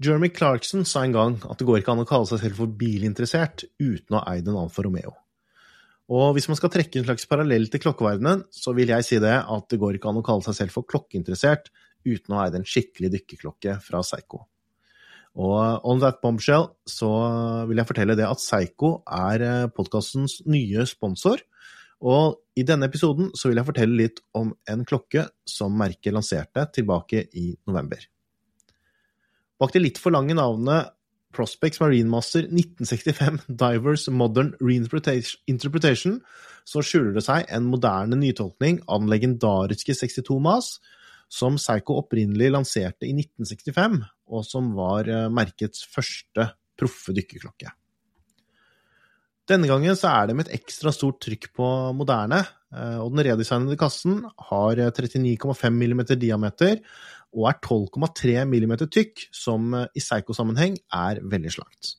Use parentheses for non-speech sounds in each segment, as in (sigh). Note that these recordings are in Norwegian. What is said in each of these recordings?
Jeremy Clarkson sa en gang at det går ikke an å kalle seg selv for bilinteressert uten å ha eid en Alfa Romeo. Og hvis man skal trekke en slags parallell til klokkeverdenen, så vil jeg si det at det går ikke an å kalle seg selv for klokkeinteressert uten å ha eid en skikkelig dykkerklokke fra Seigo. Og on that bombshell så vil jeg fortelle det at Seigo er eh, podkastens nye sponsor. Og i denne episoden så vil jeg fortelle litt om en klokke som merket lanserte tilbake i november. Bak det litt for lange navnet Prospects Marine Master 1965 Divers Modern Reinterpretation så skjuler det seg en moderne nytolkning av den legendariske 62 Mas, som Psycho opprinnelig lanserte i 1965, og som var eh, merkets første proffe dykkerklokke. Denne gangen er det med et ekstra stort trykk på moderne, eh, og den redesignede kassen har 39,5 mm diameter og er 12,3 mm tykk, som eh, i Psycho-sammenheng er veldig slankt.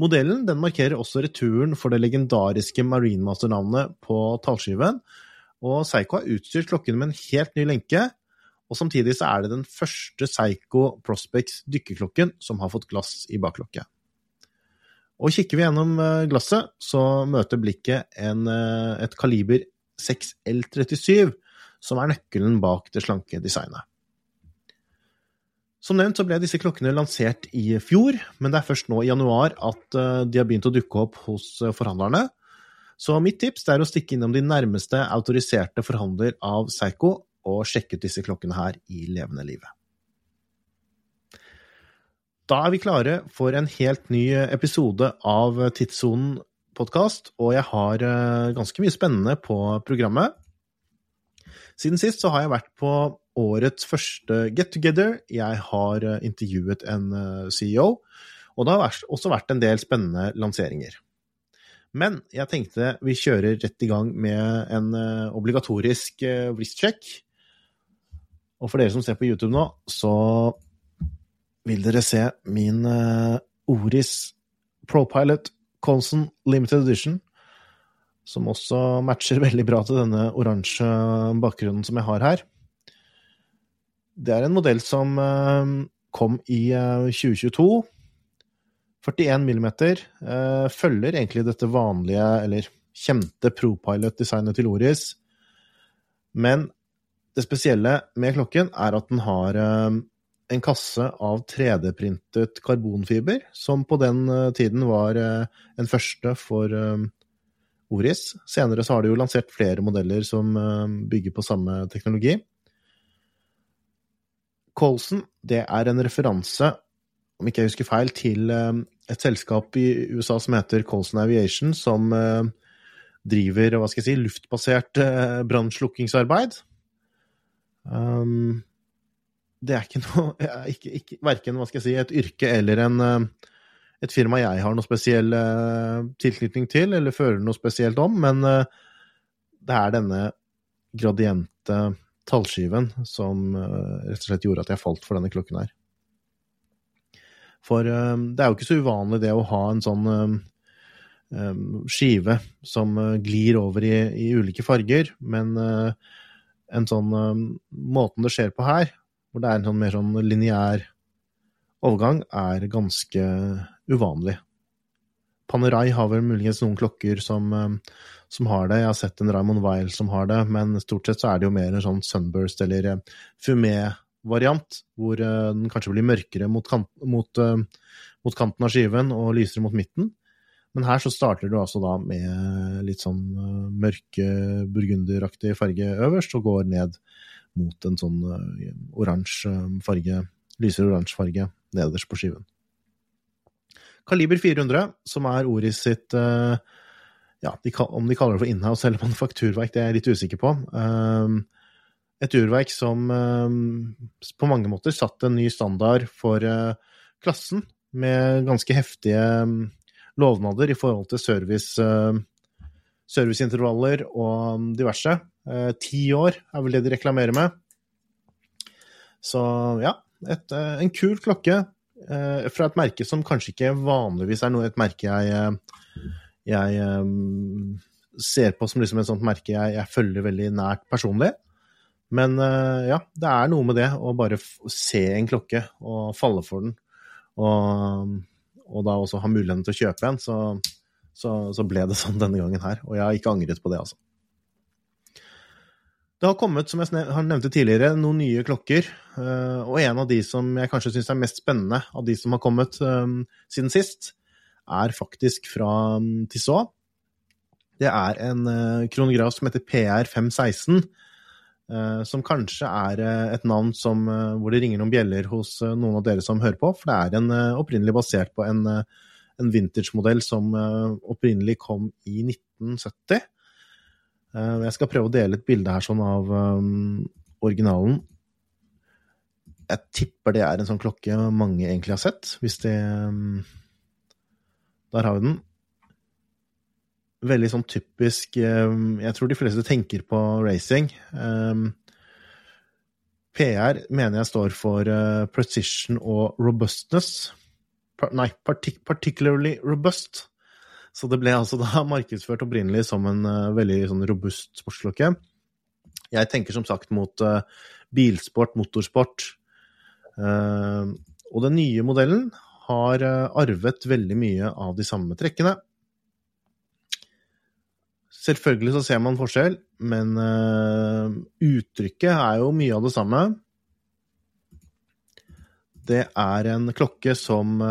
Modellen markerer også returen for det legendariske Marinemaster-navnet på tallskiven, og Psycho har utstyrt klokken med en helt ny lenke, og samtidig så er det den første Psycho Prospects dykkerklokken som har fått glass i baklokket. Og kikker vi gjennom eh, glasset, så møter blikket en, eh, et kaliber 6L37, som er nøkkelen bak det slanke designet. Som nevnt så ble disse klokkene lansert i fjor, men det er først nå i januar at eh, de har begynt å dukke opp hos eh, forhandlerne. Så mitt tips er å stikke innom de nærmeste autoriserte forhandler av Seigo og sjekke ut disse klokkene her i levende livet. Da er vi klare for en helt ny episode av Tidssonen podkast, og jeg har eh, ganske mye spennende på programmet. Siden sist så har jeg vært på årets første get together. Jeg har eh, intervjuet en eh, CEO, og det har også vært en del spennende lanseringer. Men jeg tenkte vi kjører rett i gang med en eh, obligatorisk wrist-check. Og for dere som ser på YouTube nå, så vil dere se min Oris ProPilot Conson Limited Edition, som også matcher (laughs) veldig bra til denne oransje bakgrunnen som jeg har her. Det er en modell som eh, kom i 2022. 41 mm. Følger egentlig dette vanlige, eller kjente ProPilot-designet til Oris. Men det spesielle med klokken er at den har eh, en kasse av 3D-printet karbonfiber, som på den eh, tiden var en første for Oris. Senere så har de jo lansert flere modeller som bygger på samme teknologi. Colson, det er en referanse, om ikke jeg husker feil, til eh, et selskap i USA som heter Colson Aviation, som eh, driver hva skal jeg si, luftbasert eh, brannslukkingsarbeid. Um, det er ikke noe (laughs) ikke, ikke, Verken hva skal jeg si, et yrke eller en, et firma jeg har noe spesiell tilknytning til, eller føler noe spesielt om, men det er denne gradiente tallskiven som eh, rett og slett gjorde at jeg falt for denne klokken her. For eh, det er jo ikke så uvanlig det å ha en sånn eh, skive som glir over i, i ulike farger, men en sånn Måten det skjer på her, hvor det er en sånn mer sånn lineær overgang, er ganske uvanlig. Panerai har vel muligens noen klokker som, eh, som, har det. Jeg har sett en Raymond Weil som har det, men stort sett så er det jo mer en sånn Sunburst eller eh, fumé-variant, hvor eh, den kanskje blir mørkere mot, kant, mot, mot, kanten av skiven og lysere mot midten. Men her så starter du altså da med litt sånn mørke burgunderaktig farge øverst, og går ned mot en sånn oransje farge, lysere oransje farge nederst på skiven. Kaliber 400, som er Oris sitt uh, ja, de, Om de kaller det for inhouse eller manufakturverk, det er jeg litt usikker på. Um, et urverk som um, på mange måter satte en ny standard for klassen, med ganske heftige um, lovnader i forhold til service, serviceintervaller og diverse. Ti år er vel det de reklamerer med. Så ja, et, en kul klokke fra et merke som kanskje ikke vanligvis er noe, et merke jeg, eh, jeg um, ser på som liksom et sånt merke jeg, jeg, følger veldig nært personlig. Men ja, det er noe med det å bare se en klokke og falle for den, og, og da også ha muligheten til å kjøpe en, så, så, så, ble det sånn denne gangen her. Og jeg har ikke angret på det, altså. Det har kommet, som jeg har nevnte tidligere, noen nye klokker. Og en av de som jeg kanskje syns er mest spennende av de som har kommet siden sist, er faktisk fra Tissot. Det er en kronograf som heter PR516 Eh, som kanskje er eh, et navn som, eh, hvor det ringer noen bjeller hos noen av dere som hører på. For det er en, opprinnelig basert på en, en vintage-modell som opprinnelig kom i 1970. Jeg skal prøve å dele et bilde her sånn av um, originalen. Jeg tipper det er en sånn klokke mange egentlig har sett, hvis de um, Der har vi den veldig sånn typisk um, Jeg tror de fleste tenker på racing. Ehm, PR mener jeg står for uh, precision og robustness. Nei, particularly robust. Så det ble altså da (laughs) markedsført opprinnelig som en uh, veldig sånn robust sportsklokke. Jeg tenker som sagt mot uh, bilsport, motorsport. Uh, og den nye modellen har arvet veldig mye av de samme trekkene. Selvfølgelig så ser man forskjell, men uttrykket er jo mye av det samme. Det er en klokke som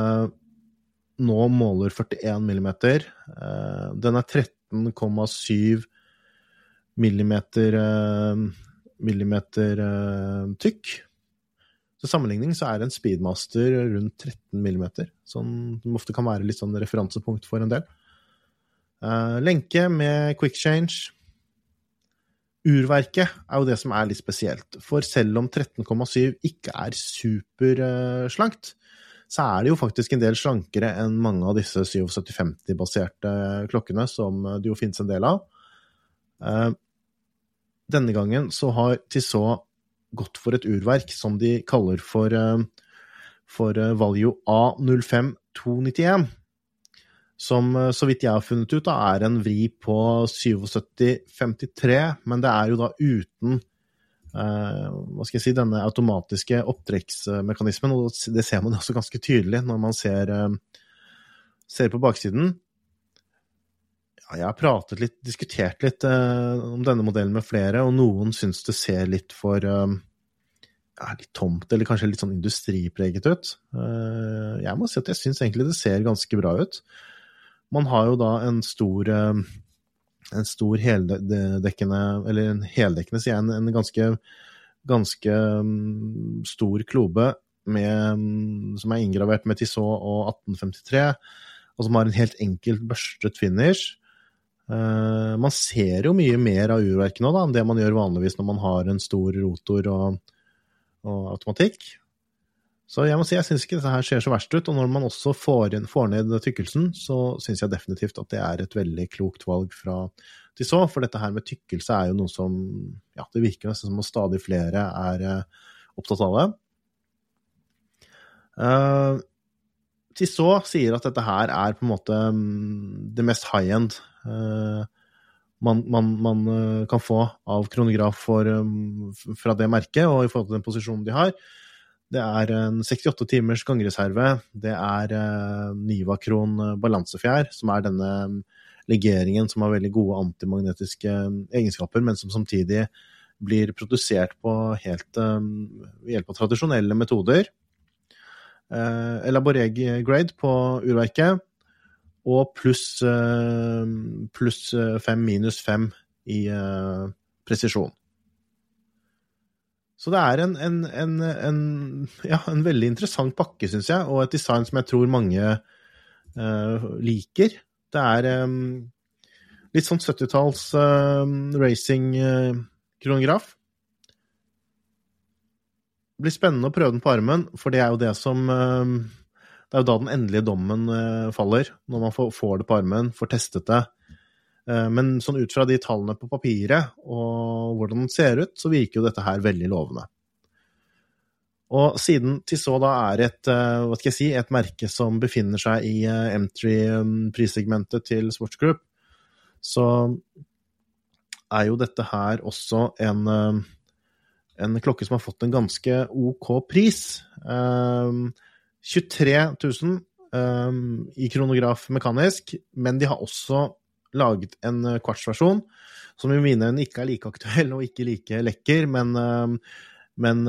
nå måler 41 millimeter. Uh, den er 13,7 millimeter, millimeter tykk. Til sammenligning så er en speedmaster rundt 13 millimeter, som ofte kan være litt sånn referansepunkt for en del. Lenke med quick change. Urverket er jo det som er litt spesielt. For selv om 13,7 ikke er superslankt, så er det jo faktisk en del slankere enn mange av disse 7750-baserte klokkene som det jo finnes en del av. Uh, denne gangen så har Tissot gått for et urverk som de kaller for, uh, for Value A05291 som eh, så vidt jeg har funnet ut, da, er en vri på 7753, men det er jo da uten eh, hva skal jeg si, denne automatiske opptrekksmekanismen, og det ser man også ganske tydelig når man ser, eh, ser på baksiden. Ja, jeg har pratet litt, diskutert litt eh, om denne modellen med flere, og noen syns det ser litt for eh, ja, litt tomt, eller kanskje litt sånn industripreget ut. Eh, jeg må si at jeg syns egentlig det ser ganske bra ut. Man har jo da en stor eh, en stor heldekkende, eller en heldekkende, sier jeg, en, ganske, ganske mm, stor klobe mm, som er inngravert med Tissot og 1853, og som har en helt enkelt børstet finish. Uh, man ser jo mye mer av urverket nå da, enn det man gjør vanligvis når man har en stor rotor og, og automatikk. Så jeg må si, jeg syns ikke dette her ser så verst ut. Og når man også får, inn, får ned tykkelsen, så syns jeg definitivt at det er et veldig klokt valg fra de så. For dette her med tykkelse er jo noe som ja, det virker nesten som at stadig flere er uh, opptatt av det. Uh, Tissot sier at dette her er på en måte um, det mest high end uh, man, man, man kan få av kronograf for, um, fra det merket, og i forhold til den posisjonen de har. Det er en 68 timers gangreserve. Det er uh, Nivakron eh, balansefjær, som er denne mm, legeringen som har veldig gode antimagnetiske mm, egenskaper, men som samtidig blir produsert på helt um, ved hjelp av tradisjonelle metoder. Elaboreg grade på urverket, og pluss uh, plus fem minus fem i presisjon. Så det er en, en, en, en, ja, veldig interessant pakke, syns jeg, og et design som jeg tror mange uh, liker. Det er um, litt sånn 70-talls uh, racing-kronograf. Uh, det blir spennende å prøve den på armen, for det er jo det som Det er jo da den endelige dommen faller, når man får, får det på armen, får testet det. Eh, men sånn ut fra de tallene på papiret og hvordan den ser ut, så virker jo dette her veldig lovende. Og siden Tissot da er et, eh, hva skal jeg si, et merke som befinner seg i eh, M3-prissegmentet til Sports Group, så er jo dette her også en en klokke som har fått en ganske OK pris. Um, 23 000 um, i kronograf mekanisk, men de har også laget en kvartsversjon som i mine øyne ikke er like aktuell og ikke like lekker, men, um, men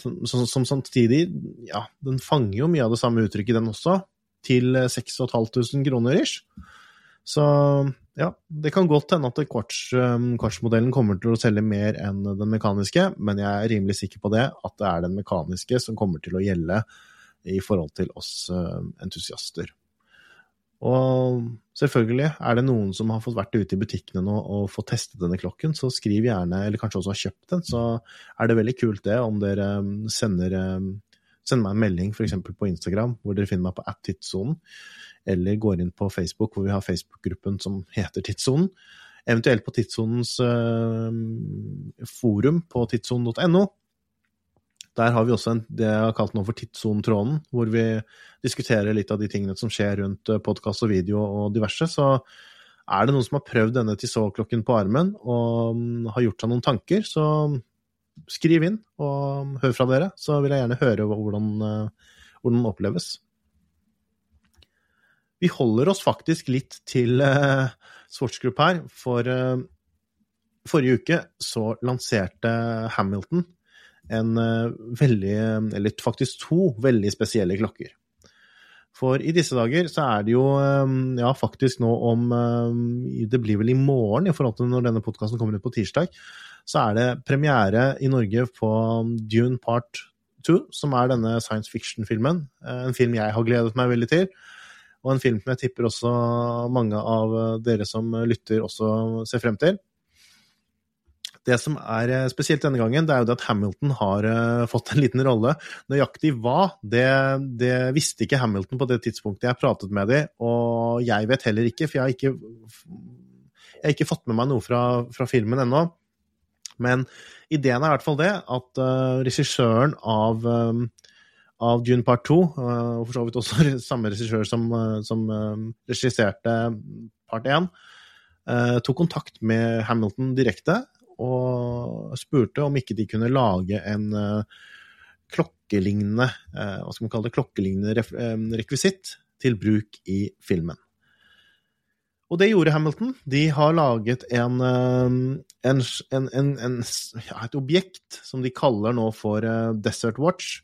som, som, som, samtidig Ja, den fanger jo mye av det samme uttrykket, den også, til 6500 kroner ish. Så ja, det kan godt hende at kvarts, kvartsmodellen kommer til å selge mer enn den mekaniske, men jeg er rimelig sikker på det, at det er den mekaniske som kommer til å gjelde i forhold til oss entusiaster. Og selvfølgelig, er det noen som har fått vært ute i butikkene nå og fått testet denne klokken, så skriv gjerne, eller kanskje også har kjøpt den, så er det veldig kult det om dere um, sender, um, sender meg en melding f.eks. på Instagram, hvor dere finner meg på at-tidssonen eller går inn på Facebook, hvor vi har Facebook-gruppen som heter Tidssonen. Eventuelt på Tidssonens uh, forum på tidssonen.no. Der har vi også en, det jeg har kalt nå for Tidssonetråden, hvor vi diskuterer litt av de tingene som skjer rundt eh, podkast og video og diverse. Så er det noen som har prøvd denne Tissot-klokken på armen og um, har gjort seg noen tanker, så skriv inn og hør fra dere. Så vil jeg gjerne høre hvordan, uh, hvordan den oppleves. Vi holder oss faktisk litt til eh, Sportsgrupp her, for eh, forrige uke så lanserte Hamilton en uh, veldig, eller faktisk to veldig spesielle klokker. For i disse dager så er det jo, ja faktisk nå om Det blir vel i morgen i forhold til når denne podkasten kommer ut på tirsdag. Så er det premiere i Norge på Dune Part 2, som er denne science fiction-filmen. En film jeg har gledet meg veldig til og en film som jeg tipper også mange av dere som lytter, også ser frem til. Det som er eh, spesielt denne gangen, det er jo det at Hamilton har uh, fått en liten rolle. Nøyaktig hva, det, det, visste ikke Hamilton på det tidspunktet jeg pratet med dem, og jeg vet heller ikke, for jeg har ikke, jeg har ikke fått med meg noe fra, fra filmen ennå. Men ideen er i hvert fall det, at uh, regissøren av um, av Dune Part 2, uh, og for så vidt også samme regissør som, uh, som eh, regisserte Part 1, tok kontakt med Hamilton direkte og spurte om ikke de kunne lage en klokkelignende hva skal man kalle det, klokkelignende rekvisitt til bruk i filmen. Og det gjorde Hamilton. De har laget en, en, en, et objekt som de kaller nå for Desert Watch,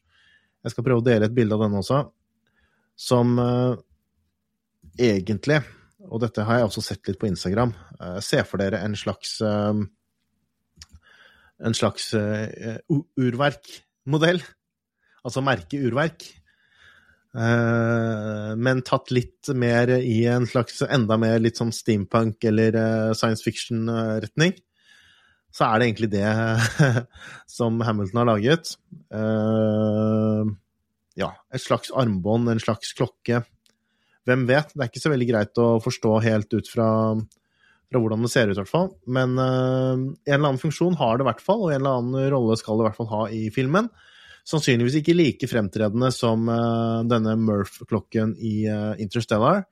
jeg skal prøve å dele et bilde av denne også, som egentlig Og dette har jeg også sett litt på Instagram. ser se for dere en slags En slags urverkmodell. Altså merke urverk. Uh, men tatt litt mer i en slags enda mer litt sånn steampunk eller science fiction-retning så er det egentlig det (laughs) som Hamilton har laget. Uh, ja, et slags armbånd, en slags klokke. Hvem vet? Det er ikke så veldig greit å forstå helt ut fra, fra hvordan det ser ut, i hvert fall. Men uh, en eller annen funksjon har det i hvert fall, og en eller annen rolle skal det i hvert fall ha i filmen. Sannsynligvis ikke like fremtredende som uh, denne Murph-klokken i Interstellar.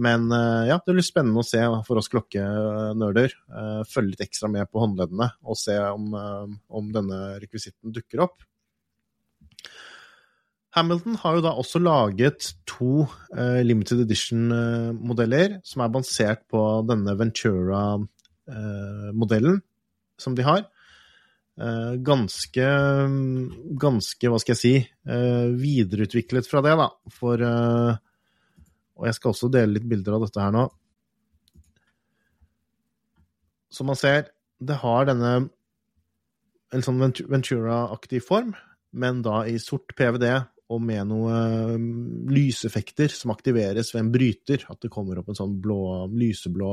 Men ja, det blir spennende å se for oss klokkenerder. Følge litt ekstra med på håndleddene og se om, om denne rekvisitten dukker opp. Hamilton har jo da også laget to uh, limited edition-modeller som er basert på denne Ventura-modellen uh, som de har. Ganske, ganske, hva skal jeg si, videreutviklet fra det, da. For og jeg skal også dele litt bilder av dette her nå. Som man ser, det har denne en sånn Ventura-aktig form, men da i sort PVD og med noen um, lyseffekter som aktiveres ved en bryter. At det kommer opp en sånn blå, lyseblå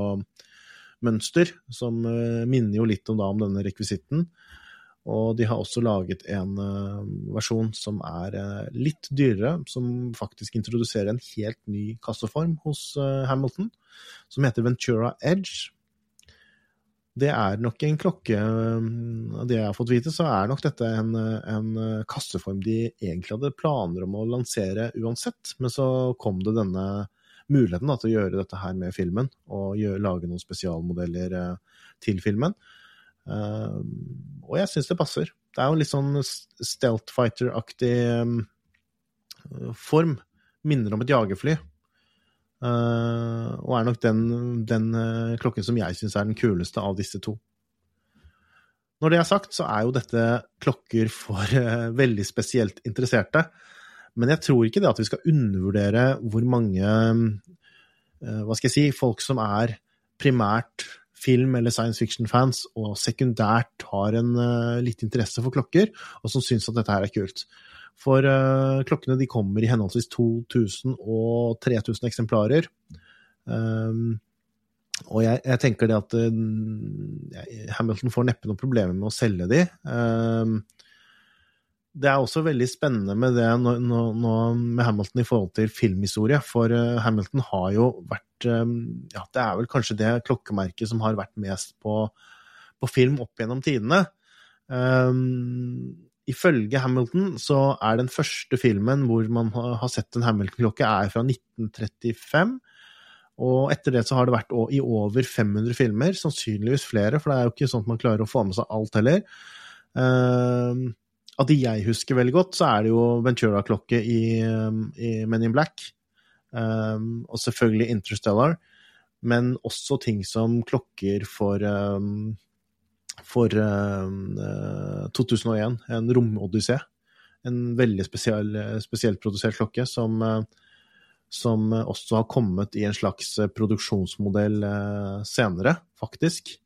mønster, som uh, minner jo litt om, da, om denne rekvisitten. Og de har også laget en uh, versjon som er uh, litt dyrere, som faktisk introduserer en helt ny kasseform hos uh, Hamilton, som heter Ventura Edge. Det er nok en klokke Av det jeg har fått vite, så er nok dette en, en kasseform de egentlig hadde planer om å lansere uansett, men så kom det denne muligheten da, til å gjøre dette her med filmen, og gjøre, lage noen spesialmodeller til filmen. Ehm, og jeg syns det passer. Det er jo en litt sånn stealth fighter-aktig um, form. Minner om et jagerfly. Uh, og er nok den, den uh, klokken som jeg syns er den kuleste av disse to. Når det er sagt, så er jo dette klokker for uh, veldig spesielt interesserte. Men jeg tror ikke det at vi skal undervurdere hvor mange hva skal jeg si, folk som er primært film- eller science fiction-fans, og sekundært har en litt interesse for klokker, og som syns at dette her er kult. For uh, klokkene de kommer i henholdsvis 2000 og 3000 eksemplarer. Um, og jeg, jeg, tenker det at uh, Hamilton får neppe noen problemer med å selge de. Um, det er også veldig spennende med det nå, nå, nå, med Hamilton i forhold til filmhistorie. For uh, Hamilton har jo vært um, Ja, det er vel kanskje det klokkemerket som har vært mest på, på film opp gjennom tidene. Um, Ifølge Hamilton så er den første filmen hvor man har sett en Hamilton-klokke, er fra 1935. Og etter det så har det vært i over 500 filmer, sannsynligvis flere, for det er jo ikke sånn at man klarer å få med seg alt heller. Uh, av de jeg husker veldig godt, så er det jo Ventura-klokke i, i, Men in Black. Um, og selvfølgelig Interstellar. Men også ting som klokker for um, for uh, eh, 2001, en romodyssé. En veldig spesiell, spesielt produsert klokke som, som, også har kommet i en slags produksjonsmodell senere, faktisk.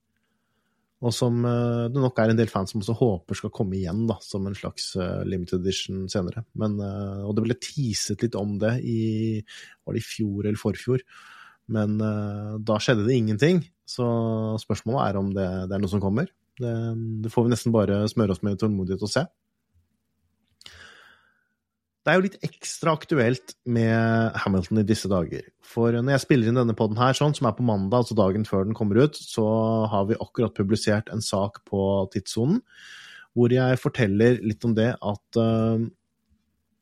Og som det nok er en del fans som også håper skal komme igjen, da, som en slags limited edition senere. Men, og det ble teaset litt om det i Var det i fjor eller forfjor? Men da skjedde det ingenting. Så spørsmålet er om det, det er noe som kommer. Det, det, får vi nesten bare smøre oss med tålmodighet og se. Det er jo litt ekstra aktuelt med Hamilton i disse dager. For når jeg spiller inn denne poden her, sånn, som er på mandag, altså dagen før den kommer ut, så har vi akkurat publisert en sak på Tidssonen hvor jeg forteller litt om det at uh,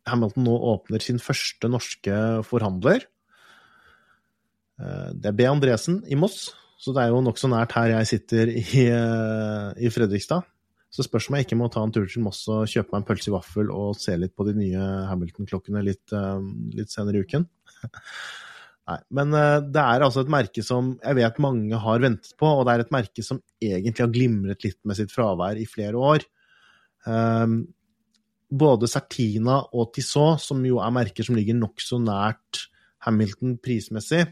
Hamilton nå åpner sin første norske forhandler. Uh, det er B. Andresen i Moss, så det er jo nokså nært her jeg sitter i, eh, i Fredrikstad. Så spørs om jeg ikke må ta en tur til Moss og kjøpe meg en pølse i vaffel og se litt på de nye Hamilton-klokkene litt, eh, litt, senere i uken. (laughs) Nei, men eh, det er altså et merke som jeg vet mange har ventet på, og det er et merke som egentlig har glimret litt med sitt fravær i flere år. Um, både Certina og Tissot, som jo er merker som ligger nokså nært Hamilton prismessig,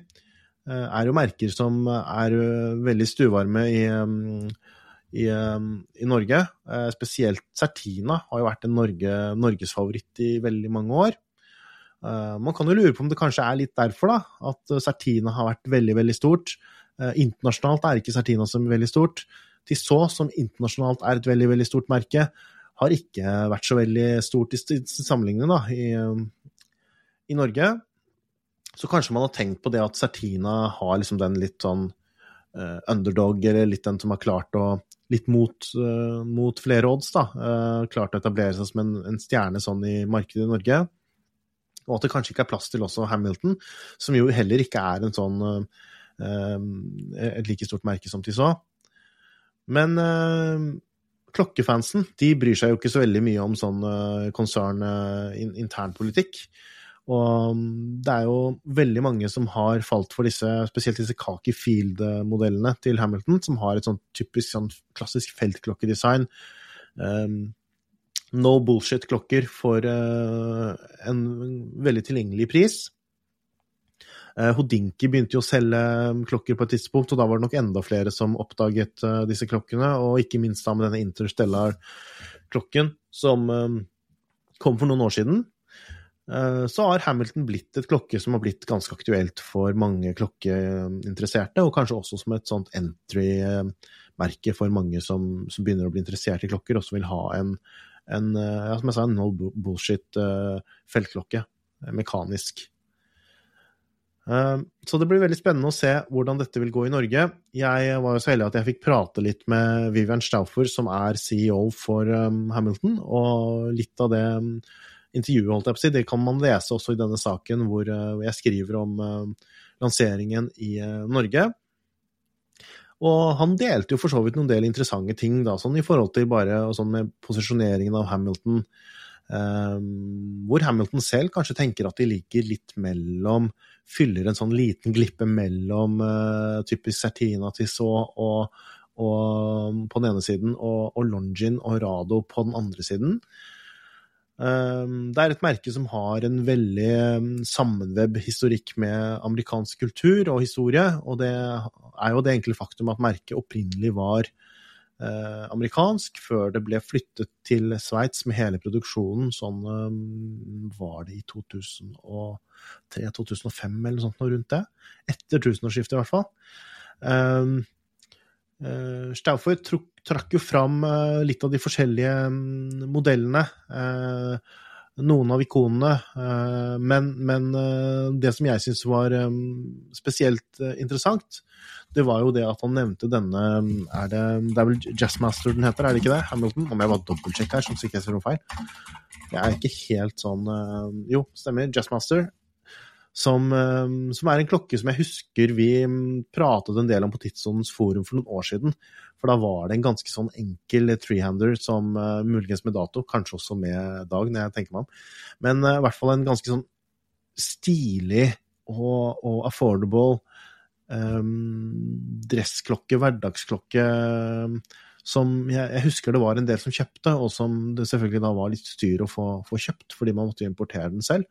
er jo merker som er eh, veldig stuvarme i, mm, i, i, Norge. Eh, spesielt Certina har jo vært en Norge, norgesfavoritt i veldig mange år. Man kan jo lure på om det kanskje er litt derfor da, at Certina har vært veldig veldig stort. Internasjonalt er ikke Certina så veldig stort. Tissot, som internasjonalt er et veldig veldig stort merke, har ikke vært så veldig stort i sammenligning i, i Norge. Så kanskje man har tenkt på det at Sertina har liksom den litt sånn uh, underdog, eller litt den som har klart å Litt mot, uh, mot flere odds, da. Uh, klart å etablere seg som en, en, stjerne sånn i markedet i Norge. Og at det kanskje ikke er plass til også Hamilton, som jo heller ikke er en sånn et like stort merke som Tissot. Men klokkefansen de bryr seg jo ikke så veldig mye om sånn konsern internpolitikk. Og um, det er jo veldig mange som har falt for disse, spesielt disse Kaki Field-modellene til Hamilton, som har et sånn typisk sånn klassisk feltklokkedesign. Um, no bullshit-klokker for uh, en veldig tilgjengelig pris. Uh, Hodinki begynte jo å selge um, klokker på et tidspunkt, og da var det nok enda flere som oppdaget uh, disse klokkene, og ikke minst da med denne Interstellar-klokken som um, kom for noen år siden. Eh, så har Hamilton blitt et klokke som har blitt ganske aktuelt for mange klokkeinteresserte, og kanskje også som et sånt entry-merke for mange som, som, begynner å bli interessert i klokker, og som vil ha en, en eh, ja, som jeg sa, en no bullshit uh, feltklokke, mekanisk. Så det blir veldig spennende å se hvordan dette vil gå i Norge. Jeg var jo så heldig at jeg fikk prate litt med Vivian Stauffer, som er CEO for Hamilton, og litt av det intervjuet, holdt jeg på å si, det kan man lese også i denne saken hvor eh, jeg skriver om eh, lanseringen i eh, Norge. Og han delte jo for så vidt noen del interessante ting, da, sånn i forhold til bare sånn med posisjoneringen av Hamilton. Um, hvor Hamilton selv kanskje tenker at de ligger litt mellom Fyller en sånn liten glippe mellom uh, typisk Sertina Tissot og, og, på den ene siden, og, og Longin og Rado på den andre siden. Um, det er et merke som har en veldig um, sammenvebb historikk med amerikansk kultur og historie, og det er jo det enkle faktum at merket opprinnelig var eh, amerikansk, før det ble flyttet til Sveits med hele produksjonen. Sånn um, var det i 2003-2005 eller noe sånt noe rundt det. Etter tusenårsskiftet, i hvert fall. Uh, Stauffer trakk jo fram uh, litt av de forskjellige um, modellene. Uh, noen av ikonene. Men, men det som jeg syns var spesielt interessant, det var jo det at han nevnte denne er det, det er vel Jazzmaster den heter, er det ikke det? Hamilton? Om jeg bare dobbeltsjekker her, sånn ser noe feil. Jeg er ikke helt sånn Jo, stemmer. Jazzmaster. Som, eh, som, er en klokke som jeg husker vi pratet en del om på Tidsåndens forum for noen år siden. For da var det en ganske sånn enkel treehander som uh, muligens med dato, kanskje også med dag, når jeg tenker meg om. Men uh, i hvert fall en ganske sånn stilig og, og affordable um, dressklokke, hverdagsklokke, som jeg, jeg, husker det var en del som kjøpte, og som det selvfølgelig da var litt styr å få, få kjøpt, fordi man måtte importere den selv.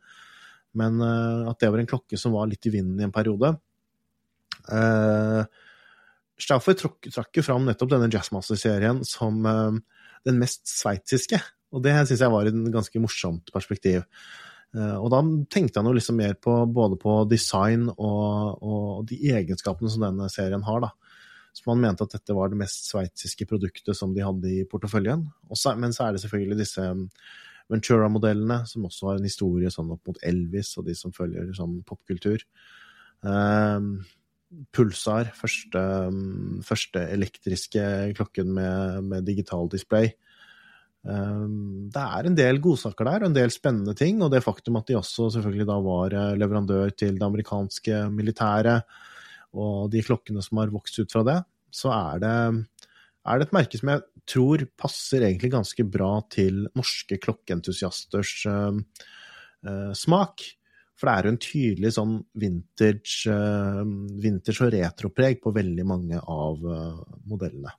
Men uh, at det var en klokke som var litt i vinden i en periode. Uh, Stauffer trakk, jo fram nettopp denne Jazzmaster-serien som uh, den mest sveitsiske, og det syns jeg var et ganske morsomt perspektiv. Eh, og da tenkte han jo liksom mer på både på design og, og, de egenskapene som denne serien har, da. Så man mente at dette var det mest sveitsiske produktet som de hadde i porteføljen. Så, men så er det selvfølgelig disse Ventura-modellene, som også har en historie sånn opp mot Elvis og de som følger sånn popkultur. Um, Pulsar, første, um, første, elektriske klokken med, med digital display. Um, det er en del godsaker der, og en del spennende ting. Og det faktum at de også selvfølgelig da var eh, leverandør til det amerikanske militæret, og de klokkene som har vokst ut fra det, så er det, er det et merke som jeg tror passer egentlig ganske bra til norske klokkeentusiasters uh, uh, smak. For det er jo en tydelig sånn vintage, uh, vintage og retropreg på veldig mange av modellene.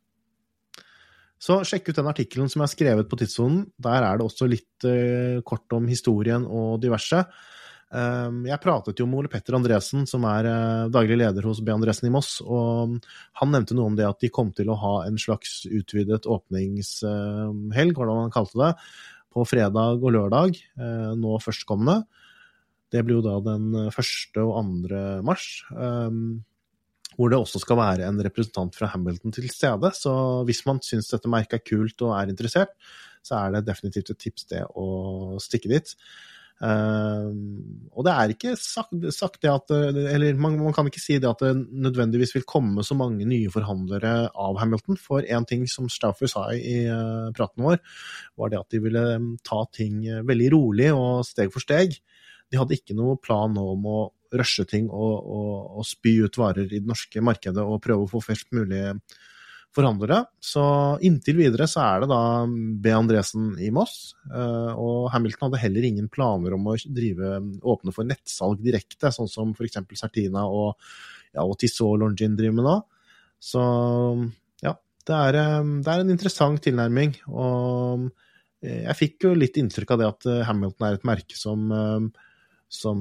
Så sjekk ut den artikkelen som er skrevet på Tidssonen. Der er det også litt uh, kort om historien og diverse. Um, jeg pratet jo med Ole Petter Andresen, som er uh, daglig leder hos B. Andresen i Moss, og han nevnte noe om det at de kom til å ha en slags utvidet åpningshelg, hvordan han kalte det, på fredag og lørdag, uh, nå førstkommende. Det blir jo da den første og andre mars. Um, hvor det også skal være en representant fra Hamilton til stede. Så hvis man syns dette merket er kult og er interessert, så er det definitivt et tips det å stikke dit. Uh, og det er ikke sagt, sagt, det at Eller man, man, kan ikke si det at det nødvendigvis vil komme så mange nye forhandlere av Hamilton. For én ting som Stauffer sa i uh, praten vår, var det at de ville ta ting veldig rolig og steg for steg. De hadde ikke noe plan nå om å rushe ting og, og, og, spy ut varer i det norske markedet og prøve å få flest mulig forhandlere. Så inntil videre så er det da B. Andresen i Moss. Eh, og Hamilton hadde heller ingen planer om å drive, åpne for nettsalg direkte, sånn som f.eks. Sertina og, ja, og Tissot Longin driver med nå. Så ja, det er, eh, det er en interessant tilnærming. Og eh, jeg fikk jo litt inntrykk av det at Hamilton er et merke som som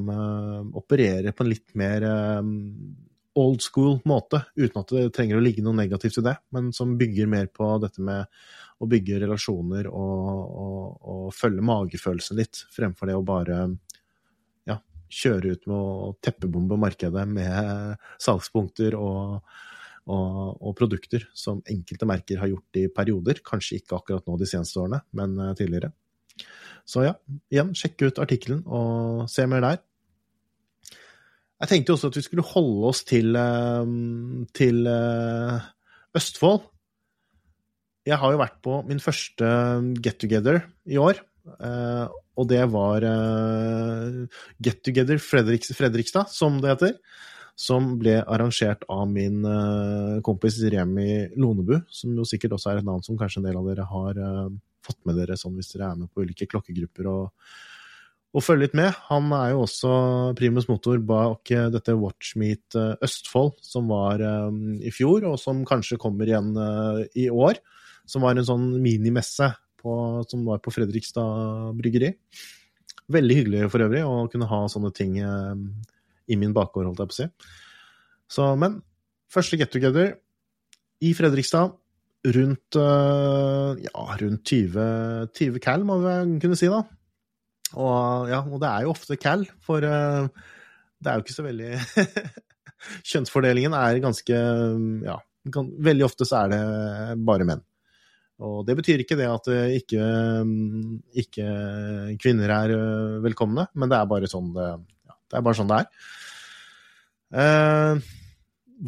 opererer på en litt mer old school måte, uten at det trenger å ligge noe negativt i det, men som bygger mer på dette med å bygge relasjoner og, og, og følge magefølelsen litt, fremfor det å bare ja, kjøre ut med å teppebombe markedet med salgspunkter og, og, produkter som enkelte merker har gjort i perioder. Kanskje ikke akkurat nå de seneste årene, men uh, tidligere. Så ja, igjen, sjekk ut artikkelen og se mer der. Jeg tenkte også at vi skulle holde oss til, eh, til eh, Østfold. Jeg har jo vært på min første get together i år. Eh, og det var Get Together Fredriks, Fredrikstad, som det heter. som ble arrangert av min kompis Remi Lonebu, som jo sikkert også er et navn som kanskje en del av dere har fått med dere sånn hvis dere er med på ulike klokkegrupper og, og følge litt med. Han er jo også primus motor bak uh, dette Watchmeet Østfold, som var i fjor, og som kanskje kommer igjen i år. Som var en sånn minimesse som var på Fredrikstad bryggeri. Veldig hyggelig for øvrig å kunne ha sånne ting eh, i min bakgård, holdt jeg på å si. Så, men første get together i Fredrikstad. Rundt, ja, rundt 20, 20 cal, må vi kunne si, da. Og, ja, og det er jo ofte cal, for uh, det er jo ikke så veldig (laughs) Kjønnsfordelingen er ganske Ja, veldig ofte så er det bare menn. Og det betyr ikke det at eh, ikke, mm, ikke kvinner er eh, velkomne, men det er bare sånn det, ja, det, er, bare sånn det er. Eh,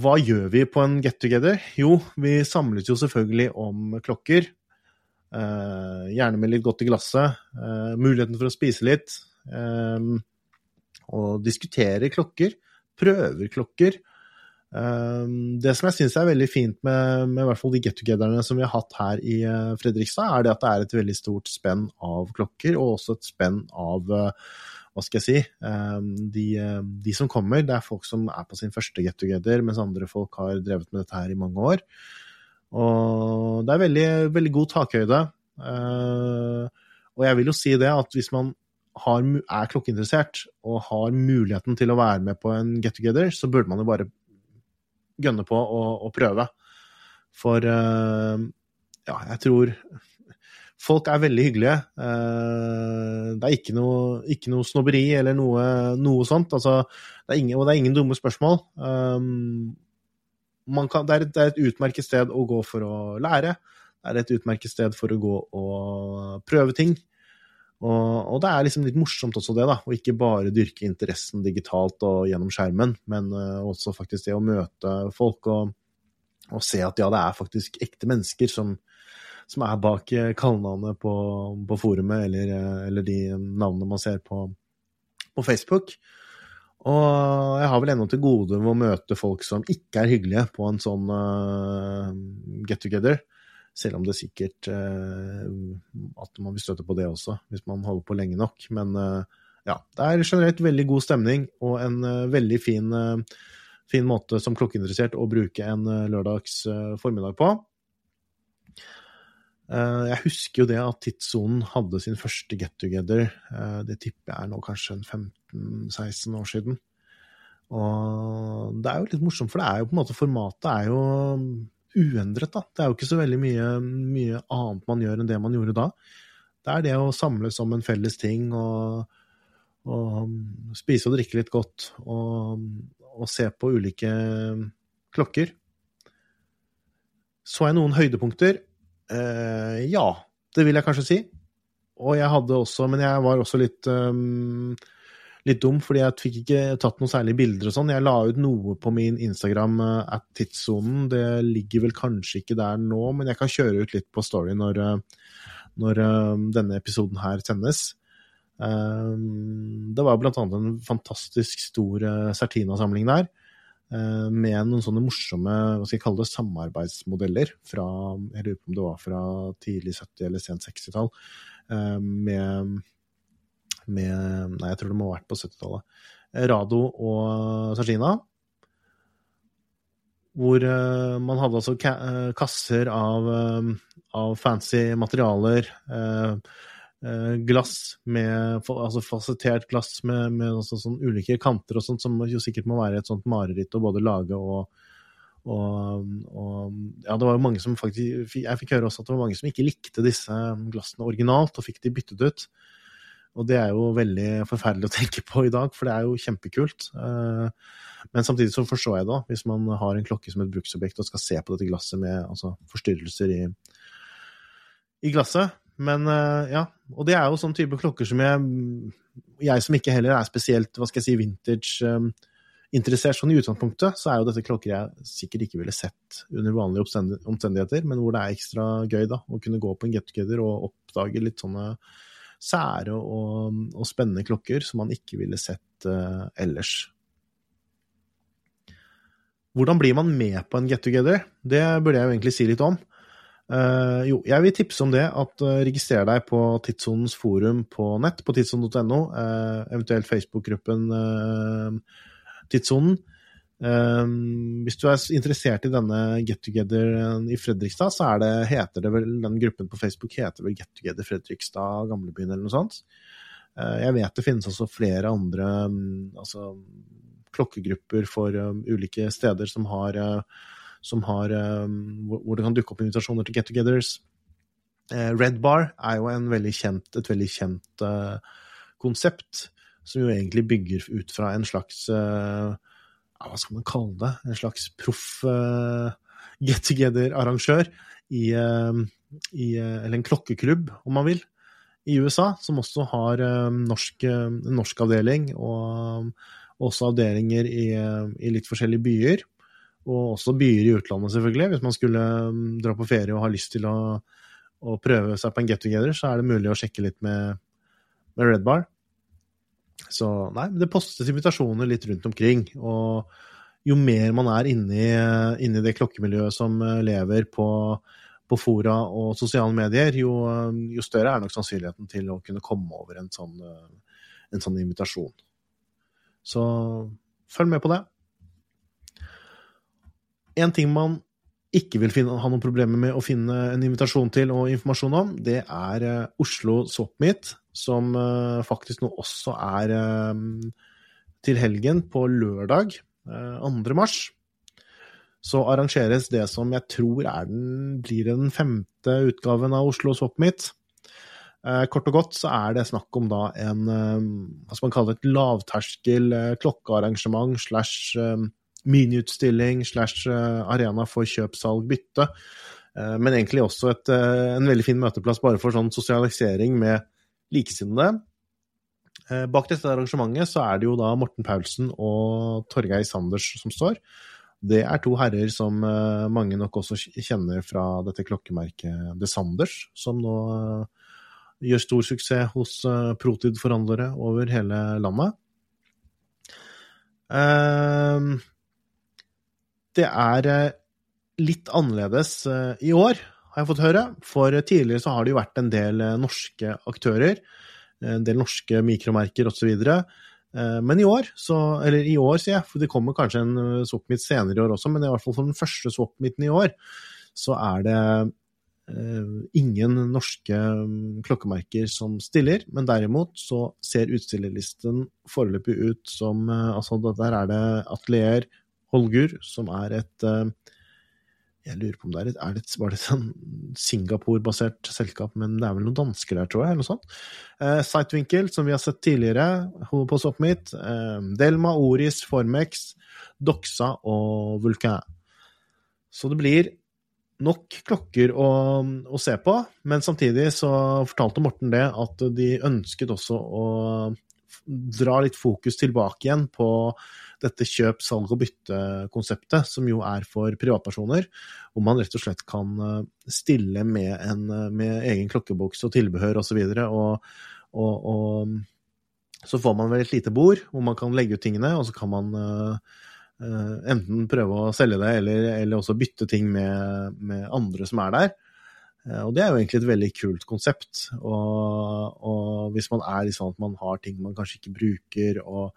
hva gjør vi på en get together? Jo, vi samles jo selvfølgelig om klokker. Eh, gjerne med litt godt i glasset. Eh, muligheten for å spise litt. Eh, og diskutere klokker. Prøver klokker. Det som jeg syns er veldig fint med, med, hvert fall de get-togetherne som vi har hatt her i Fredrikstad, er det at det er et veldig stort spenn av klokker, og også et spenn av hva skal jeg si de, de, som kommer, det er folk som er på sin første get-together, mens andre folk har drevet med dette her i mange år. Og det er veldig, veldig god takhøyde. Og jeg vil jo si det at hvis man har, er klokkeinteressert og har muligheten til å være med på en get together, så burde man jo bare gønne på å, å prøve. For uh, ja, jeg tror folk er veldig hyggelige. Uh, det er ikke noe, ikke noe snobberi eller noe, noe sånt. Altså, det ingen, og det er ingen dumme spørsmål. Um, kan, det, er et, det, er et, utmerket sted å gå for å lære. Det er et utmerket sted for å gå og prøve ting. Og, og, det er liksom litt morsomt også det, da. Å ikke bare dyrke interessen digitalt og gjennom skjermen, men uh, også faktisk det å møte folk og, og, se at ja, det er faktisk ekte mennesker som, som er bak eh, kallenavnet på, på, forumet, eller, eh, eller, de navnene man ser på, på Facebook. Og jeg har vel ennå til gode med å møte folk som ikke er hyggelige på en sånn uh, get together. Selv om det sikkert uh, at man vil støtte på det også, hvis man holder på lenge nok. Men uh, ja, det er generelt veldig god stemning og en veldig fin, fin måte som klokkeinteressert å bruke en lørdags formiddag på. Jeg husker jo det at Tidssonen hadde sin første get together. Det tipper jeg er nå kanskje 15-16 år siden. Og det er jo litt morsomt, for det er jo på en måte formatet er jo uendret, da. Det er jo ikke så veldig mye, mye, annet man gjør enn det man gjorde da. Det er det å samles om en felles ting og, og spise og drikke litt godt og, og, se på ulike klokker. Så jeg noen høydepunkter? Eh, ja, det vil jeg kanskje si. Og jeg hadde også, men jeg var også litt um, litt dum, fordi jeg fikk ikke tatt noen særlige bilder og sånn. Jeg la ut noe på min Instagram uh, at tidssonen. Det ligger vel kanskje ikke der nå, men jeg kan kjøre ut litt på Story når, uh, når uh, denne episoden her sendes. Det var blant annet en fantastisk stor Sertina-samling der. Med noen sånne morsomme hva skal jeg kalle det, samarbeidsmodeller fra Jeg lurer på om det var fra tidlig 70- eller sent 60-tall. Med med Nei, jeg tror det må ha vært på 70-tallet. Rado og Sajina. Hvor man hadde altså kasser av, av, fancy materialer. Glass med Altså fasettert glass med, med også, sånn ulike kanter og sånt, som jo sikkert må være et sånt mareritt å både lage og, og, og, ja, det var jo mange som faktisk Jeg fikk høre også at det var mange som ikke likte disse glassene originalt, og fikk de byttet ut. Og det er jo veldig forferdelig å (laughs) tenke på i dag, for det er jo kjempekult. Eh, men samtidig så forstår jeg det, hvis man har en klokke som et bruksobjekt og skal se på dette glasset med altså, forstyrrelser i, i, glasset. Men eh, ja, og det er jo sånn type klokker som jeg Jeg som ikke heller er spesielt, hva skal jeg si, vintage um, interessert sånn i utgangspunktet, så er jo dette klokker jeg sikkert ikke ville sett under vanlige omstendigheter, men hvor det er ekstra gøy da, å kunne gå på en get together og oppdage litt sånne sære og, og, spennende klokker som man ikke ville sett uh, ellers. hvordan blir man med på en get together? Det burde jeg jo egentlig si litt om. Uh, jo, jeg vil tipse om det at uh, registrer deg på Tidssonens forum på nett, på tidssonen.no, uh, eventuelt Facebook-gruppen Tidssonen. hvis du er interessert i denne get together i Fredrikstad, så det, heter det vel den gruppen på Facebook heter vel Get Together Fredrikstad Gamlebyen eller noe sånt. jeg vet det finnes også flere andre um, altså, klokkegrupper for um, ulike steder som har, uh, som har um, hvor det kan dukke opp invitasjoner til get-togethers. Uh, Red Bar er jo veldig kjent, et veldig kjent uh, konsept, som jo egentlig bygger ut fra en slags Hva skal man kalle det? En slags proff get together-arrangør i, i, Eller en klokkeklubb, om man vil i USA, som også har norsk, norsk avdeling. Og også avdelinger i, i, litt forskjellige byer. Og også byer i utlandet, selvfølgelig. Hvis man skulle um, dra på ferie og ha lyst til å, å prøve seg på en get together, så er det mulig å sjekke litt med, med Red Bar. Så nei, det postes invitasjoner litt rundt omkring. Og jo mer man er inni, inni det klokkemiljøet som uh, lever på, på fora og sosiale medier, jo, um, jo, større er nok sannsynligheten til å kunne komme over en sånn, uh, en sånn invitasjon. Så følg med på det. En ting man ikke vil finne, ha noen problemer med å finne en invitasjon til og informasjon om, det er uh, Oslo Swapmeet, som uh, faktisk nå også er uh, til helgen på lørdag 2. mars. Så arrangeres det som jeg tror er den, blir den femte utgaven av Oslo Swapmeet. Eh, kort og godt så er det snakk om da en eh, hva skal man kalle det, et lavterskel eh, klokkearrangement slash miniutstilling slash arena for kjøp, salg, bytte. Men egentlig også et, en veldig fin møteplass bare for sånn sosialisering med likesinnede. Bak dette arrangementet så er det jo da Morten Paulsen og Torgeir Sanders som står. Det er to herrer som mange nok også kjenner fra dette klokkemerket The Sanders, som nå gjør stor suksess hos Protid-forhandlere over hele landet. Det er uh, litt annerledes uh, i år, har jeg fått høre. For tidligere så har det jo vært en del norske aktører, en del norske mikromerker osv. Men i år, så, eller i år sier jeg, for det kommer kanskje en swap-meet senere i år også, men i hvert fall for den første swap-meeten i år, så er det Eh, ingen norske mm, klokkemerker som stiller, men derimot så ser utstillerlisten foreløpig ut som eh, Altså, der er det Atelier Holgur, som er et eh, Jeg lurer på om det er et, er det, Var det et sånn Singapore-basert selskap, men det er vel noen dansker der, tror jeg, eller noe sånt. Eh, Sightwinkel, som vi har sett tidligere på Soppmeet. Eh, Delma, Oris, Formex, Doxa og Vulkan. Så det blir nok klokker å, å, se på, men samtidig så fortalte Morten det at de ønsket også å dra litt fokus tilbake igjen på dette kjøp, salg og bytte-konseptet, som jo er for privatpersoner, hvor man rett og slett kan eh, stille med, en, med egen klokkeboks og tilbehør osv. Og, og, og, og så får man vel et lite bord hvor man kan legge ut tingene, og så kan man uh, Eh, enten prøve å selge det, eller, eller også bytte ting med, med, andre som er der. Eh, og det er jo egentlig et veldig kult konsept. Og, og hvis man er sånn at man har ting man kanskje ikke bruker, og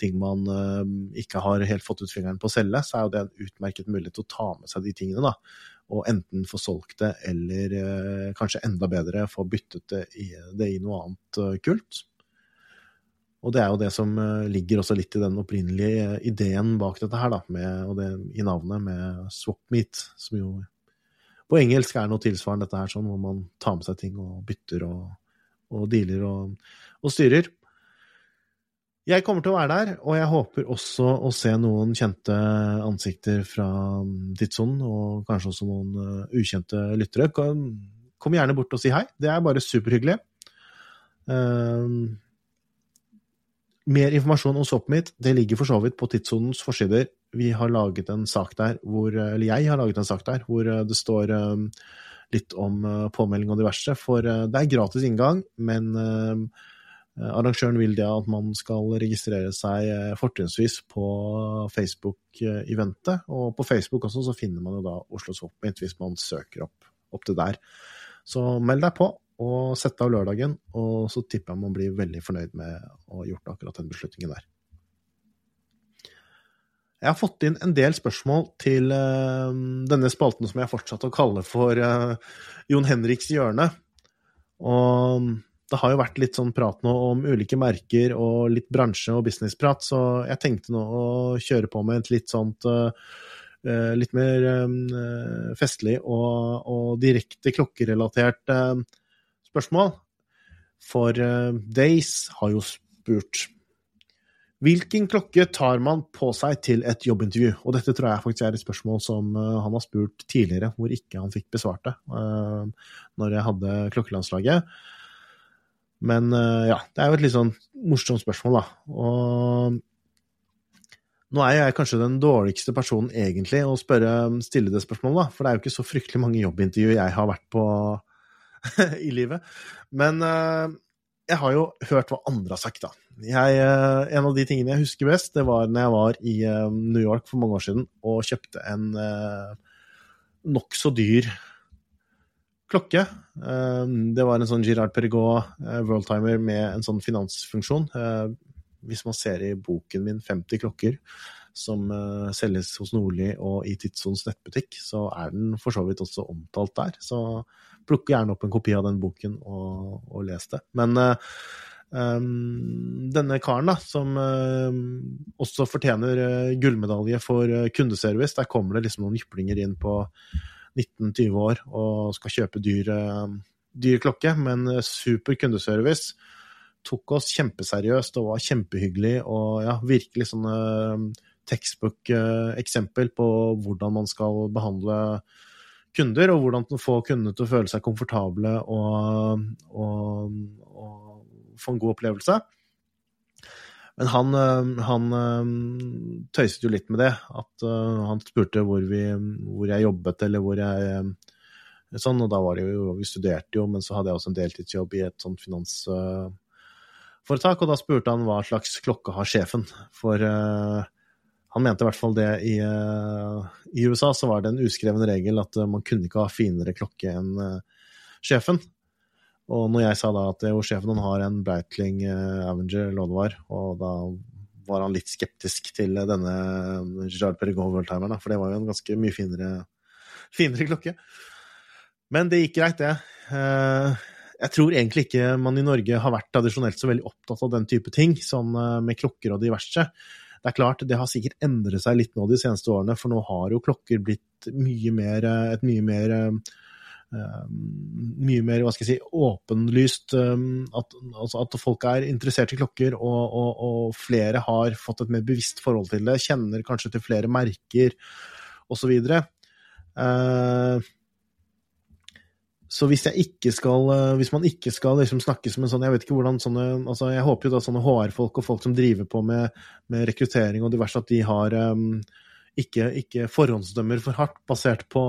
ting man uh, ikke har helt fått ut fingeren på å selge, så er jo det en utmerket mulighet til å ta med seg de tingene. da. Og enten få solgt det, eller uh, kanskje enda bedre få byttet det i, det i noe annet uh, kult. Og det er jo det som eh, ligger også litt i den opprinnelige eh, ideen bak dette her, da, med, og det i navnet med swap meet, som jo på engelsk er noe tilsvarende dette her, sånn, hvor man tar med seg ting og bytter og, og dealer og, og, styrer. Jeg kommer til å være der, og jeg håper også å se noen kjente ansikter fra Tidssonen, og kanskje også noen uh, ukjente lyttere. Kom, gjerne bort og si hei, det er bare superhyggelig. Uh, mer informasjon om SwapMeet det ligger for så vidt på Tidssonens forsider. Vi har laget en sak der hvor, eller jeg har laget en sak der hvor eh, det står litt om påmelding og diverse. For det er gratis inngang, men Arrangøren vil det at man skal registrere seg fortrinnsvis på Facebook-eventet. Og på Facebook også så finner man jo da Oslo Swapmeet hvis man søker opp, opp det der. Så meld deg på og sett av lørdagen, og så tipper jeg man blir veldig fornøyd med å ha gjort akkurat den beslutningen der. Jeg har fått inn en del spørsmål til uh, denne spalten som jeg fortsatte å kalle for Jon Henriks hjørne. Og det har jo vært litt sånn prat nå om ulike merker og litt bransje- og businessprat, så jeg tenkte nå å kjøre på med et litt sånt uh, litt mer festlig og, og direkte klokkerelatert spørsmål. For Days har jo spurt Hvilken klokke tar man på seg til et jobbintervju? Og dette tror jeg faktisk er et spørsmål som han har spurt tidligere, hvor ikke han fikk besvart det når jeg hadde klokkelandslaget. Men uh, ja, det er jo et litt sånn morsomt spørsmål, da. Og nå er jeg kanskje den dårligste personen egentlig å spørre, stille det spørsmålet, da. For det er jo ikke så fryktelig mange jobbintervjuer jeg har vært på (laughs) i livet. Men jeg har jo hørt hva andre har sagt, da. Jeg, eh, en av de tingene jeg husker best, det var når jeg var i eh, New York for mange år siden og kjøpte en nokså dyr klokke. det var en sånn Girard Perregaux worldtimer med en sånn finansfunksjon. hvis man ser i boken min 50 klokker, som selges hos Nordli og i Tidssons nettbutikk, så er den for så vidt også omtalt der. Så plukk gjerne opp en kopi av den boken og, og les det. Men Um, denne karen, da, som uh, også fortjener uh, gullmedalje for uh, kundeservice. Der kommer det liksom noen jyplinger inn på 19-20 år og skal kjøpe dyr, dyr klokke, men super kundeservice. Tok oss kjempeseriøst og var kjempehyggelig og ja, virkelig sånn textbook-eksempel på hvordan man skal behandle kunder, og hvordan få kundene til å føle seg komfortable og, og, og få en god opplevelse. Men han, eh, han eh, tøyset jo litt med det. At uh, han spurte hvor, vi, hvor, jeg jobbet, eller hvor jeg Sånn, og da var det jo Vi studerte jo, men så hadde jeg også en deltidsjobb i et sånt finansforetak, uh, og da spurte han hva slags klokke har sjefen. For uh, han mente i hvert fall det i, i, USA, så var det en uskreven regel at man kunne ikke ha finere klokke enn sjefen. Og når jeg sa da at jo, sjefen har en Breitling uh, Avenger Lodvar, og da var han litt skeptisk til denne Gerard Perregaux Worldtimeren, for det var jo en ganske mye finere, finere klokke. Men det gikk greit, det. Jeg tror egentlig ikke man i Norge har vært tradisjonelt så veldig opptatt av den type ting, sånn med klokker og diverse. Det er klart, det har sikkert endret seg litt nå de seneste årene, for nå har jo klokker blitt mye mer, et mye mer Eh, mye mer hva skal jeg si, åpenlyst eh, at, altså at folk er interessert i klokker, og, og, og, flere har fått et mer bevisst forhold til det, kjenner kanskje til flere merker osv. Uh, så hvis, jeg ikke skal, hvis man ikke skal liksom snakke som en sånn Jeg vet ikke hvordan sånne altså Jeg håper jo da sånne HR-folk og folk som driver på med, med rekruttering og diverse, at de har um, ikke, ikke forhåndsdømmer for hardt basert på,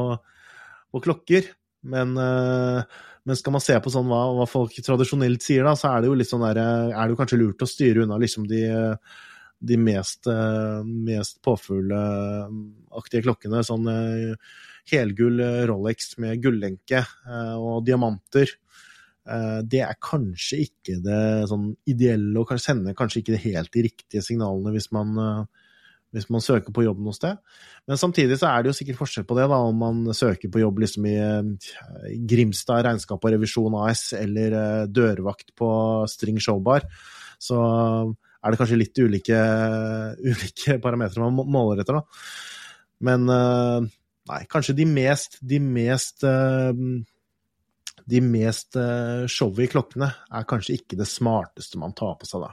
på klokker. Men, uh, men, skal man se på sånn hva, hva, folk tradisjonelt sier, da, så er det jo litt sånn der, er det kanskje lurt å styre unna liksom de, de mest, mest påfugleaktige klokkene. Sånn helgull Rolex med gullenke og diamanter. Det er kanskje ikke det sånn ideelle, og sender kanskje ikke det helt de riktige signalene hvis man hvis man søker på jobb noe sted. Men samtidig så er det jo sikkert forskjell på det, da, om man søker på jobb liksom i Grimstad regnskap og revisjon AS eller eh, dørvakt på String Showbar. Så er det kanskje litt ulike, (laughs) ulike parametere man måler etter, da. Men eh, nei, kanskje de mest, de mest eh, de mest showy klokkene er kanskje ikke det smarteste man tar på seg da.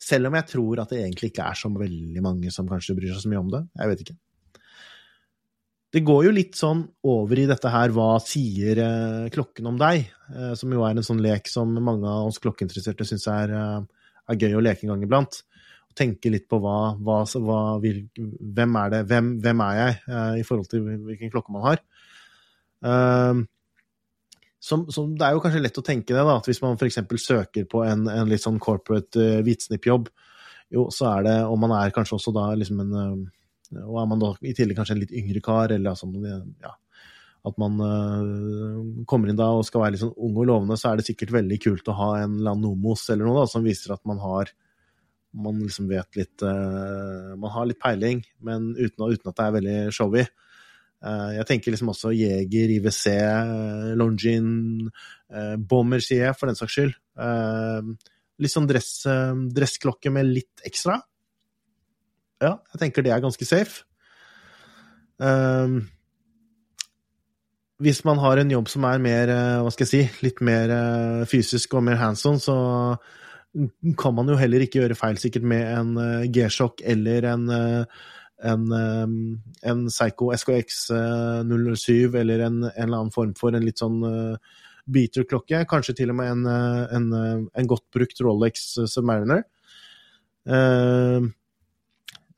Selv om jeg tror at det egentlig ikke er så veldig mange som kanskje bryr seg så mye om det. Jeg vet ikke. Det går jo litt sånn over i dette her hva sier eh, klokken om deg? Eh, som jo er en sånn lek som mange av oss klokkeinteresserte syns er, eh, er, gøy å leke en gang iblant. Tenke litt på hva, hva, hva vil, hvem er det, hvem, hvem er jeg, i forhold til hvilken klokke man har. Uh, som, som, det er jo kanskje lett å tenke det, da, at hvis man f.eks. søker på en, en, litt sånn corporate uh, hvitsnippjobb, jo, så er det, og man er kanskje også da liksom en uh, Og er man da i tillegg kanskje en litt yngre kar, eller altså ja, at man uh, kommer inn da og skal være litt sånn ung og lovende, så er det sikkert veldig kult å ha en lanomos eller noe da, som viser at man har man liksom vet litt uh, Man har litt peiling, men uten, uten at det er veldig showy. Eh, jeg tenker liksom også Jeger, IWC, eh, Longin, eh, Bomber, sier jeg, for den saks skyld. Litt sånn dress, dressklokke med litt ekstra. Ja, jeg tenker det er ganske safe. Hvis man har en jobb som er mer, hva skal jeg si, litt mer fysisk og mer hands on, så kan man jo heller ikke gjøre feil sikkert med en G-sjokk eller en en, en Psycho SKX 007 eller en, en, eller annen form for en litt sånn uh, beater-klokke. Kanskje til og med en, eh, en, eh, en godt brukt Rolex Submariner. Uh,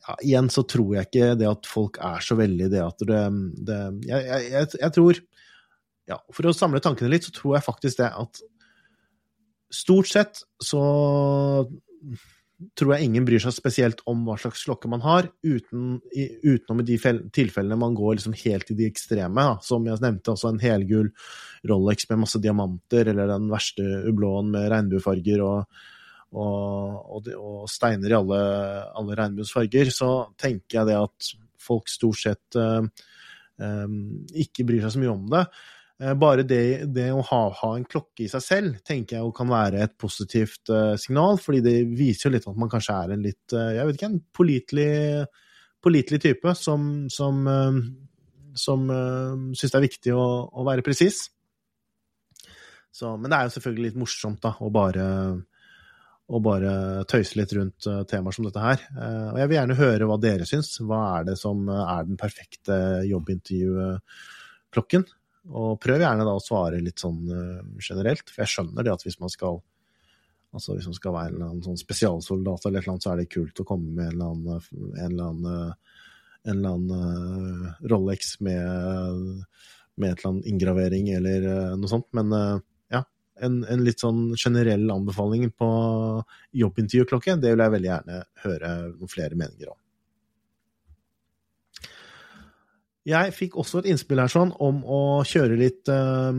ja, igjen så tror jeg ikke det at folk er så veldig det at det, det jeg, jeg, jeg, tror ja, For å samle tankene litt, så tror jeg faktisk det at stort sett så tror jeg ingen bryr seg spesielt om hva slags klokke man har, uten, utenom i de tilfellene man går liksom helt i de ekstreme. Da. Som jeg nevnte, også en helgul Rolex med masse diamanter, eller den verste ublåen med regnbuefarger og, og, og, og, steiner i alle, alle regnbuens. Så tenker jeg det at folk stort sett uh, um, ikke bryr seg så mye om det. Eh, bare det, det å ha, ha, en klokke i seg selv tenker jeg kan være et positivt uh, signal, fordi det viser jo litt at man kanskje er en litt uh, jeg vet ikke, en pålitelig, type som, som, uh, som syns det er viktig å, å være presis. Men det er jo selvfølgelig litt morsomt da, å bare, å bare tøyse litt rundt temaer som dette her. Og jeg vil gjerne høre hva dere syns. Hva er det som er den perfekte jobbintervjuklokken? Og prøv gjerne da å svare litt sånn uh, generelt, for jeg skjønner det at hvis man skal altså hvis man skal være en eller annen sånn spesialsoldat eller noe, så er det kult å komme med en eller annen, en eller annen, eh, en eller annen Rolex med, med et eller annet inngravering eller noe sånt. Men ja, en, en, litt sånn generell anbefaling på jobbintervjuklokke, det vil jeg veldig gjerne høre noen flere meninger om. Jeg fikk også et innspill her sånn om å kjøre litt, uh,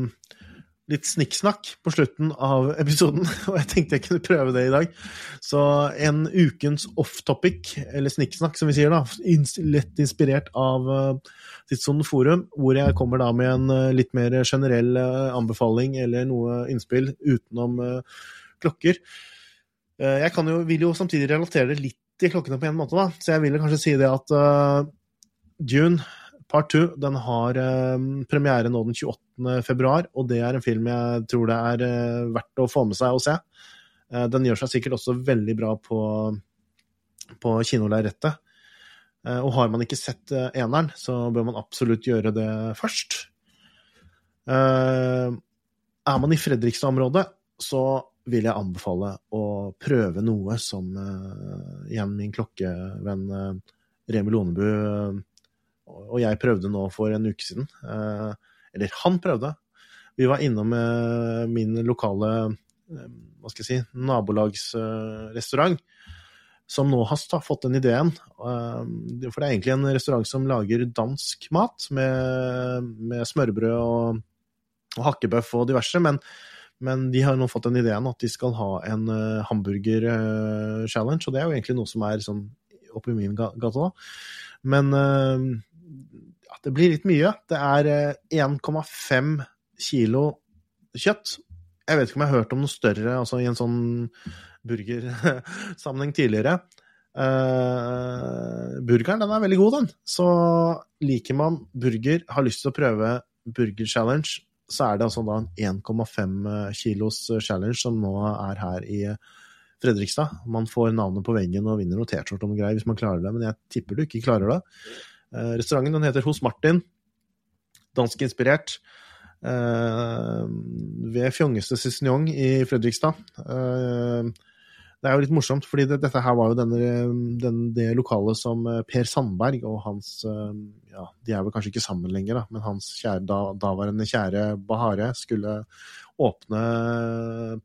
litt snikksnakk på slutten av episoden, (laughs) og jeg tenkte jeg kunne prøve det i dag. Så en ukens off-topic, eller snikksnakk som vi sier, da, lett inspirert av uh, Tidssonen Forum, hvor jeg kommer da med en uh, litt mer generell uh, anbefaling eller noe innspill utenom uh, klokker. Jeg jo, vil jo samtidig relatere det litt til klokkene på en måte, da, så jeg vil kanskje si det at June Part 2 den har eh, premiere nå den 28. februar, og det er en film jeg tror det er eh, verdt å få med seg og se. Eh, den gjør seg sikkert også veldig bra på, på kinolerretet. Uh, og har man ikke sett eneren, så bør man absolutt gjøre det først. er man i Fredrikstad-området, så vil jeg anbefale å prøve noe som igjen min klokkevenn Remi Lonebu og jeg prøvde nå for en uke siden. Eh, eller han prøvde. Vi var innom eh, min lokale eh, hva skal jeg si, nabolagsrestaurant, som nå har fått den ideen. For det er egentlig en restaurant som lager dansk mat, med, med smørbrød og, og hakkebøff og diverse. Men, men, de har nå fått den ideen at de skal ha en hamburger-challenge, og det er jo egentlig noe som er sånn oppi min gate, da. Men det blir litt mye. Det er 1,5 eh, kilo kjøtt. Jeg vet ikke om jeg har hørt om noe større altså i en sånn burgersammenheng (laughs) tidligere. Uh, burgeren den er veldig god, den. Så liker man burger, har lyst til å prøve Burger Challenge, så er det altså da en 1,5 kilos challenge som nå er her i Fredrikstad. Man får navnet på veggen og vinner noe T-skjorte om greier hvis man klarer det, men jeg tipper du ikke klarer det. Eh, restauranten den heter Hos Martin. Danskinspirert. Uh, ved Fjongeste Cicignon i Fredrikstad. Det er jo litt morsomt, fordi det, dette her var jo denne, den, det lokalet som eh, Per Sandberg og hans eh, Ja, de er vel kanskje ikke sammen lenger, da, men hans kjære, da, daværende kjære Bahare skulle åpne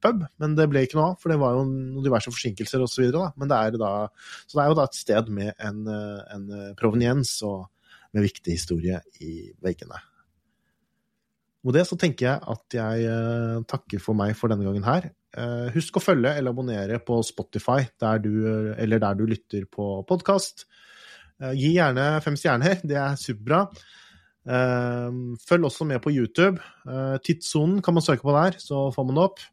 pub. Men det ble ikke noe av, for det var jo noen diverse forsinkelser osv. Så, det da, så det er jo da et sted med en, en proveniens og med viktig historie i veggene. Med det så tenker jeg at jeg takker for meg for denne gangen her. Uh, husk å følge eller abonnere på Spotify der du, eller der du lytter på podkast. Uh, gi gjerne fem stjerner, (laughs) det er superbra. Uh, følg også med på YouTube. Tidssonen kan man søke på der, så får man det opp.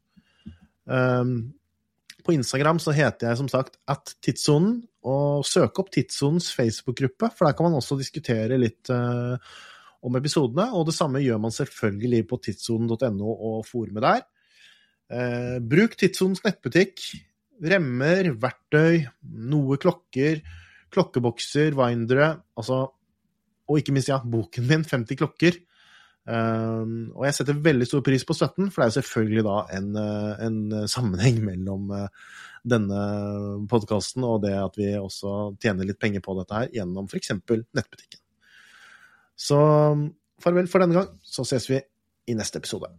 på Instagram så heter jeg som sagt at tidssonen, og søk opp Tidssonens Facebook-gruppe, for der kan man også diskutere litt om episodene. Og det samme gjør man selvfølgelig på tidssonen.no og forumet der. Eh, bruk Tidssonens nettbutikk. Remmer, verktøy, noe klokker, klokkebokser, windere, altså Og ikke minst, ja, boken min, 50 klokker. Eh, og jeg setter veldig stor pris på støtten, for det er jo selvfølgelig da en, eh, en sammenheng mellom uh, denne podkasten og det at vi også tjener litt penger på dette her gjennom f.eks. nettbutikken. Så farvel for denne gang, så ses vi i neste episode.